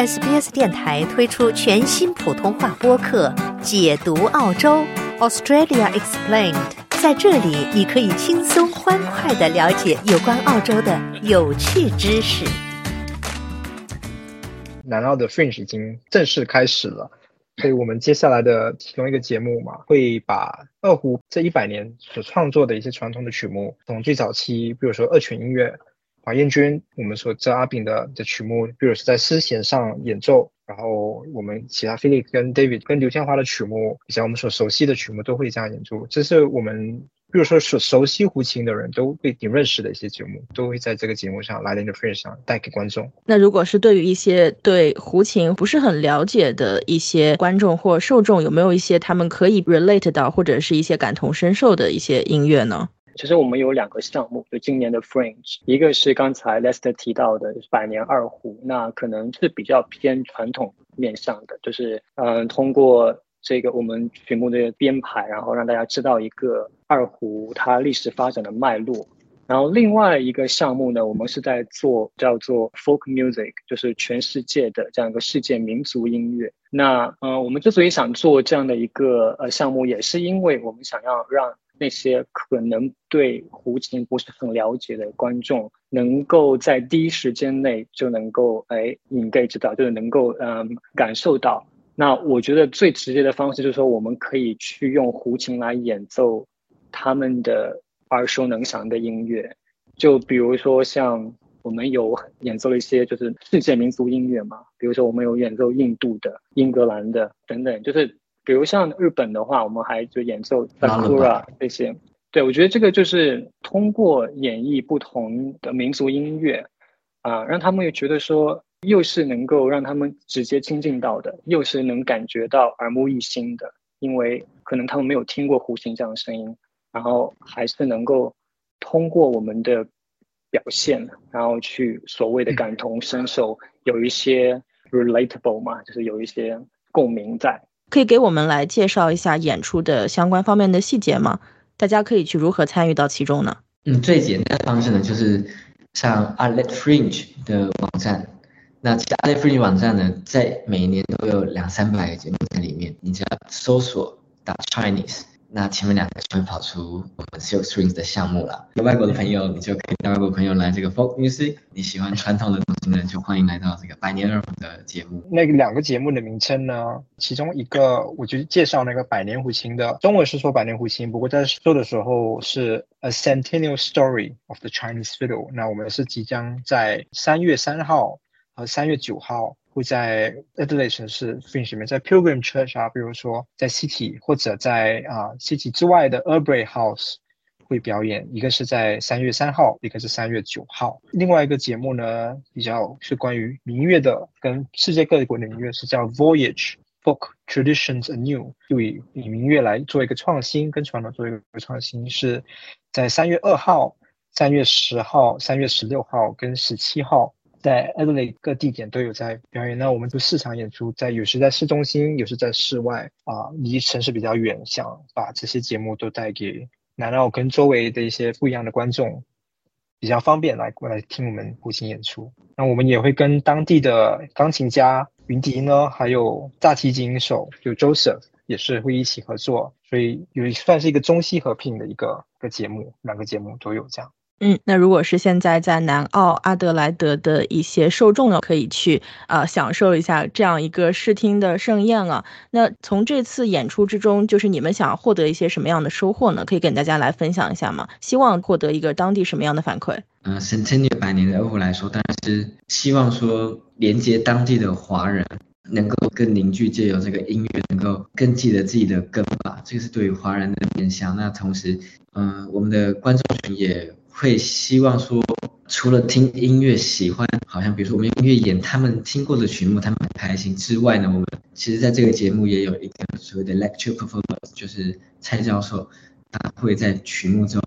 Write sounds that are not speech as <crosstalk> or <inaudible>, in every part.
SBS 电台推出全新普通话播客《解读澳洲 Australia Explained》。在这里，你可以轻松欢快的了解有关澳洲的有趣知识。南澳的 Fringe 已经正式开始了，所以我们接下来的其中一个节目嘛，会把二胡这一百年所创作的一些传统的曲目，从最早期，比如说二泉音乐。马彦军，我们所知阿炳的的曲目，比如是在丝弦上演奏，然后我们其他 Philip 跟 David 跟刘天华的曲目，以及我们所熟悉的曲目，都会这样演出。这是我们，比如说熟熟悉胡琴的人都会挺认识的一些节目，都会在这个节目上来临的 Fringe 上带给观众。那如果是对于一些对胡琴不是很了解的一些观众或受众，有没有一些他们可以 relate 到或者是一些感同身受的一些音乐呢？其实我们有两个项目，就今年的 Fringe，一个是刚才 Lester 提到的百年二胡，那可能是比较偏传统面向的，就是嗯，通过这个我们曲目的编排，然后让大家知道一个二胡它历史发展的脉络。然后另外一个项目呢，我们是在做叫做 Folk Music，就是全世界的这样一个世界民族音乐。那嗯，我们之所以想做这样的一个呃项目，也是因为我们想要让那些可能对胡琴不是很了解的观众，能够在第一时间内就能够哎，engage 到，就是能够嗯感受到。那我觉得最直接的方式就是说，我们可以去用胡琴来演奏他们的耳熟能详的音乐，就比如说像我们有演奏了一些就是世界民族音乐嘛，比如说我们有演奏印度的、英格兰的等等，就是。比如像日本的话，我们还就演奏 sakura 这些，对我觉得这个就是通过演绎不同的民族音乐，啊，让他们也觉得说，又是能够让他们直接亲近到的，又是能感觉到耳目一新的，因为可能他们没有听过胡琴这样的声音，然后还是能够通过我们的表现，然后去所谓的感同身受，有一些 relatable 嘛，就是有一些共鸣在。可以给我们来介绍一下演出的相关方面的细节吗？大家可以去如何参与到其中呢？嗯，最简单的方式呢，就是上 a l e t Fringe 的网站。那其实 a l e t Fringe 网站呢，在每年都有两三百个节目在里面，你只要搜索打 Chinese。那前面两个就会跑出我们 Silk Strings 的项目了。有外国的朋友，你就可以带外国朋友来这个 Folk Music。你喜欢传统的东西呢，就欢迎来到这个百年二胡的节目。那个两个节目的名称呢，其中一个我就介绍那个百年胡琴的中文是说百年胡琴，不过在说的时候是 A Centennial Story of the Chinese Fiddle。那我们是即将在三月三号三月九号。会在 Adelaide 城市 Fringe 里面，在 Pilgrim Church 啊，比如说在 City 或者在啊 City 之外的 a r b r y House 会表演。一个是在三月三号，一个是三月九号。另外一个节目呢，比较是关于民乐的，跟世界各国的民乐是叫 Voyage Folk Traditions Anew，就以以民乐来做一个创新，跟传统做一个创新，是在三月二号、三月十号、三月十六号跟十七号。在 Adelaide 各地点都有在表演。那我们就市场演出，在有时在市中心，有时在室外啊，离城市比较远，想把这些节目都带给南澳跟周围的一些不一样的观众，比较方便来过来听我们胡琴演出。那我们也会跟当地的钢琴家云迪呢，还有大提琴手就 Joseph 也是会一起合作，所以有算是一个中西合并的一个个节目，两个节目都有这样。嗯，那如果是现在在南澳阿德莱德的一些受众呢，可以去啊享受一下这样一个视听的盛宴啊。那从这次演出之中，就是你们想获得一些什么样的收获呢？可以跟大家来分享一下吗？希望获得一个当地什么样的反馈？嗯，Centennial 百年的二胡来说，当然是希望说连接当地的华人能够更凝聚，借由这个音乐能够更记得自己的根吧。这个是对于华人的面向。那同时，嗯，我们的观众群也。会希望说，除了听音乐喜欢，好像比如说我们音乐演他们听过的曲目，他们很开心之外呢，我们其实在这个节目也有一个所谓的 lecture performance，就是蔡教授他会在曲目中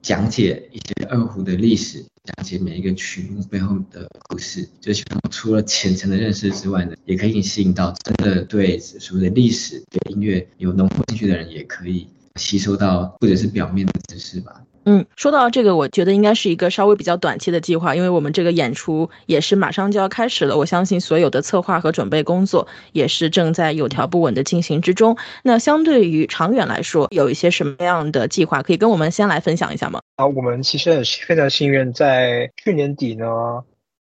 讲解一些二胡的历史，讲解每一个曲目背后的故事，就希望除了浅层的认识之外呢，也可以吸引到真的对所谓的历史、对音乐有浓厚兴趣的人，也可以吸收到或者是表面的知识吧。嗯，说到这个，我觉得应该是一个稍微比较短期的计划，因为我们这个演出也是马上就要开始了。我相信所有的策划和准备工作也是正在有条不紊的进行之中。那相对于长远来说，有一些什么样的计划可以跟我们先来分享一下吗？啊，我们其实很非常幸运，在去年底呢，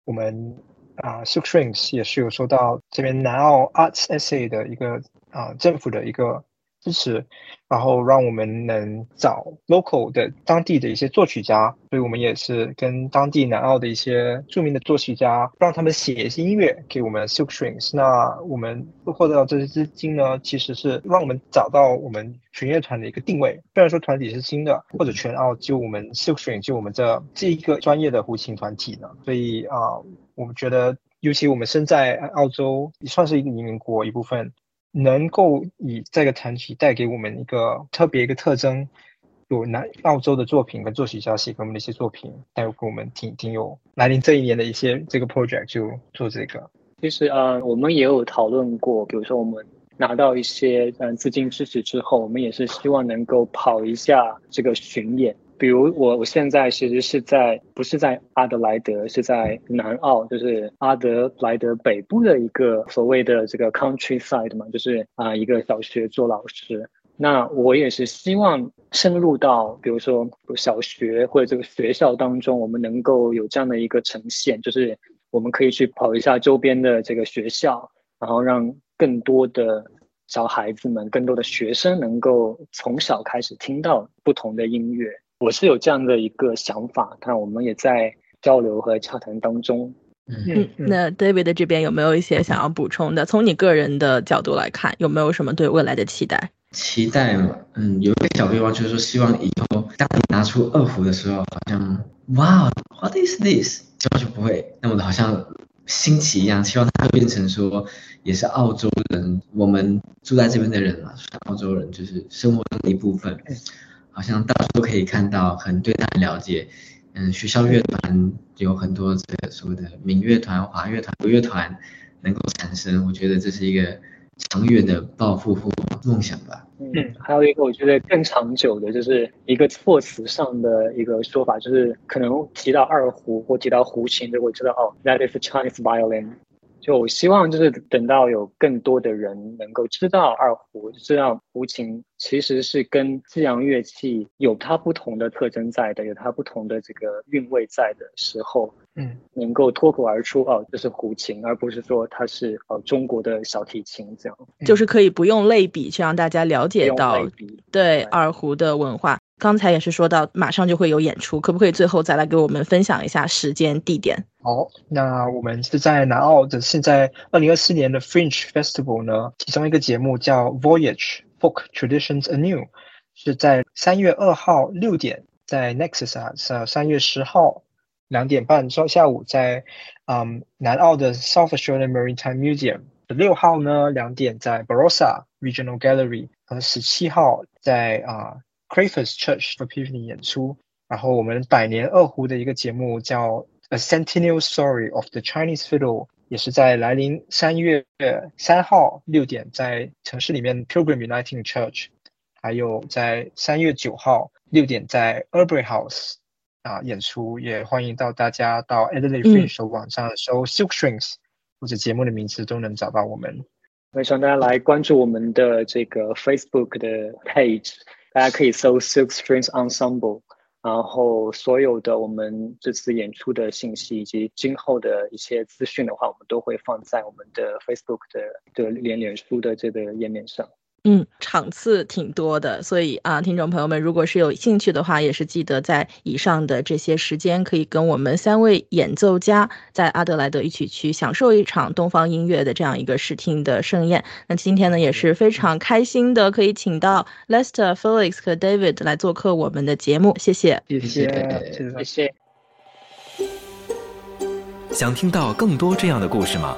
我们啊 s u k Strings 也是有收到这边南澳 Arts SA 的一个啊政府的一个。支持，然后让我们能找 local 的当地的一些作曲家，所以我们也是跟当地南澳的一些著名的作曲家，让他们写一些音乐给我们 Silk Strings。那我们获得到这些资金呢，其实是让我们找到我们弦乐团的一个定位。虽然说团体是新的，或者全澳就我们 Silk Strings 就我们这这一个专业的胡琴团体呢，所以啊，我们觉得，尤其我们身在澳洲，也算是一个移民国一部分。能够以这个团体带给我们一个特别一个特征，有南澳洲的作品跟作曲家写给我们的一些作品，带给我们挺挺有来临这一年的一些 <laughs> 这个 project 就做这个。其实呃，我们也有讨论过，比如说我们拿到一些嗯资金支持之后，我们也是希望能够跑一下这个巡演。比如我我现在其实是在不是在阿德莱德，是在南澳，就是阿德莱德北部的一个所谓的这个 countryside 嘛，就是啊一个小学做老师。那我也是希望深入到，比如说小学或者这个学校当中，我们能够有这样的一个呈现，就是我们可以去跑一下周边的这个学校，然后让更多的小孩子们、更多的学生能够从小开始听到不同的音乐。我是有这样的一个想法，但我们也在交流和洽谈当中。嗯，那 David 这边有没有一些想要补充的？从你个人的角度来看，有没有什么对未来的期待？期待嘛，嗯，有一个小愿望，就是说希望以后当你拿出二胡的时候，好像哇，What is this？希望就不会那么的好像新奇一样。希望它变成说，也是澳洲人，我们住在这边的人嘛，澳洲人就是生活中的一部分。好像到处都可以看到，很对他很了解。嗯，学校乐团有很多这个所谓的民乐团、华乐团、国乐团能够产生，我觉得这是一个长远的抱负或梦想吧。嗯，还有一个我觉得更长久的，就是一个措辞上的一个说法，就是可能提到二胡或提到胡琴，就会知道哦，that is Chinese violin。就我希望就是等到有更多的人能够知道二胡，知道胡琴其实是跟西洋乐器有它不同的特征在的，有它不同的这个韵味在的时候，嗯，能够脱口而出哦，这是胡琴，而不是说它是呃中国的小提琴这样，就是可以不用类比，去让大家了解到对二胡的文化。刚才也是说到，马上就会有演出，可不可以最后再来给我们分享一下时间、地点？好，那我们是在南澳的，现在二零二四年的 Fringe Festival 呢，其中一个节目叫 Voyage Folk Traditions Anew，是在三月二号六点在 Nexus 啊，三月十号两点半上下午在嗯南澳的 South Australian Maritime Museum，六号呢两点在 Barossa Regional Gallery，和十七号在啊。Crafers Church for Evening 演出，然后我们百年二胡的一个节目叫 A Centennial Story of the Chinese Fiddle，也是在来临三月三号六点在城市里面 Pilgrim Uniting Church，还有在三月九号六点在 Urbury House 啊演出，也欢迎到大家到 Adelaide Fringe 网上搜 Silk Strings 或者节目的名字都能找到我们。也希望大家来关注我们的这个 Facebook 的 page。大家可以搜 Silk Strings Ensemble，然后所有的我们这次演出的信息以及今后的一些资讯的话，我们都会放在我们的 Facebook 的的连脸书的这个页面上。嗯，场次挺多的，所以啊，听众朋友们，如果是有兴趣的话，也是记得在以上的这些时间，可以跟我们三位演奏家在阿德莱德一起去享受一场东方音乐的这样一个视听的盛宴。那今天呢，也是非常开心的，可以请到 Lester、Felix 和 David 来做客我们的节目，谢谢，谢谢，谢谢。想听到更多这样的故事吗？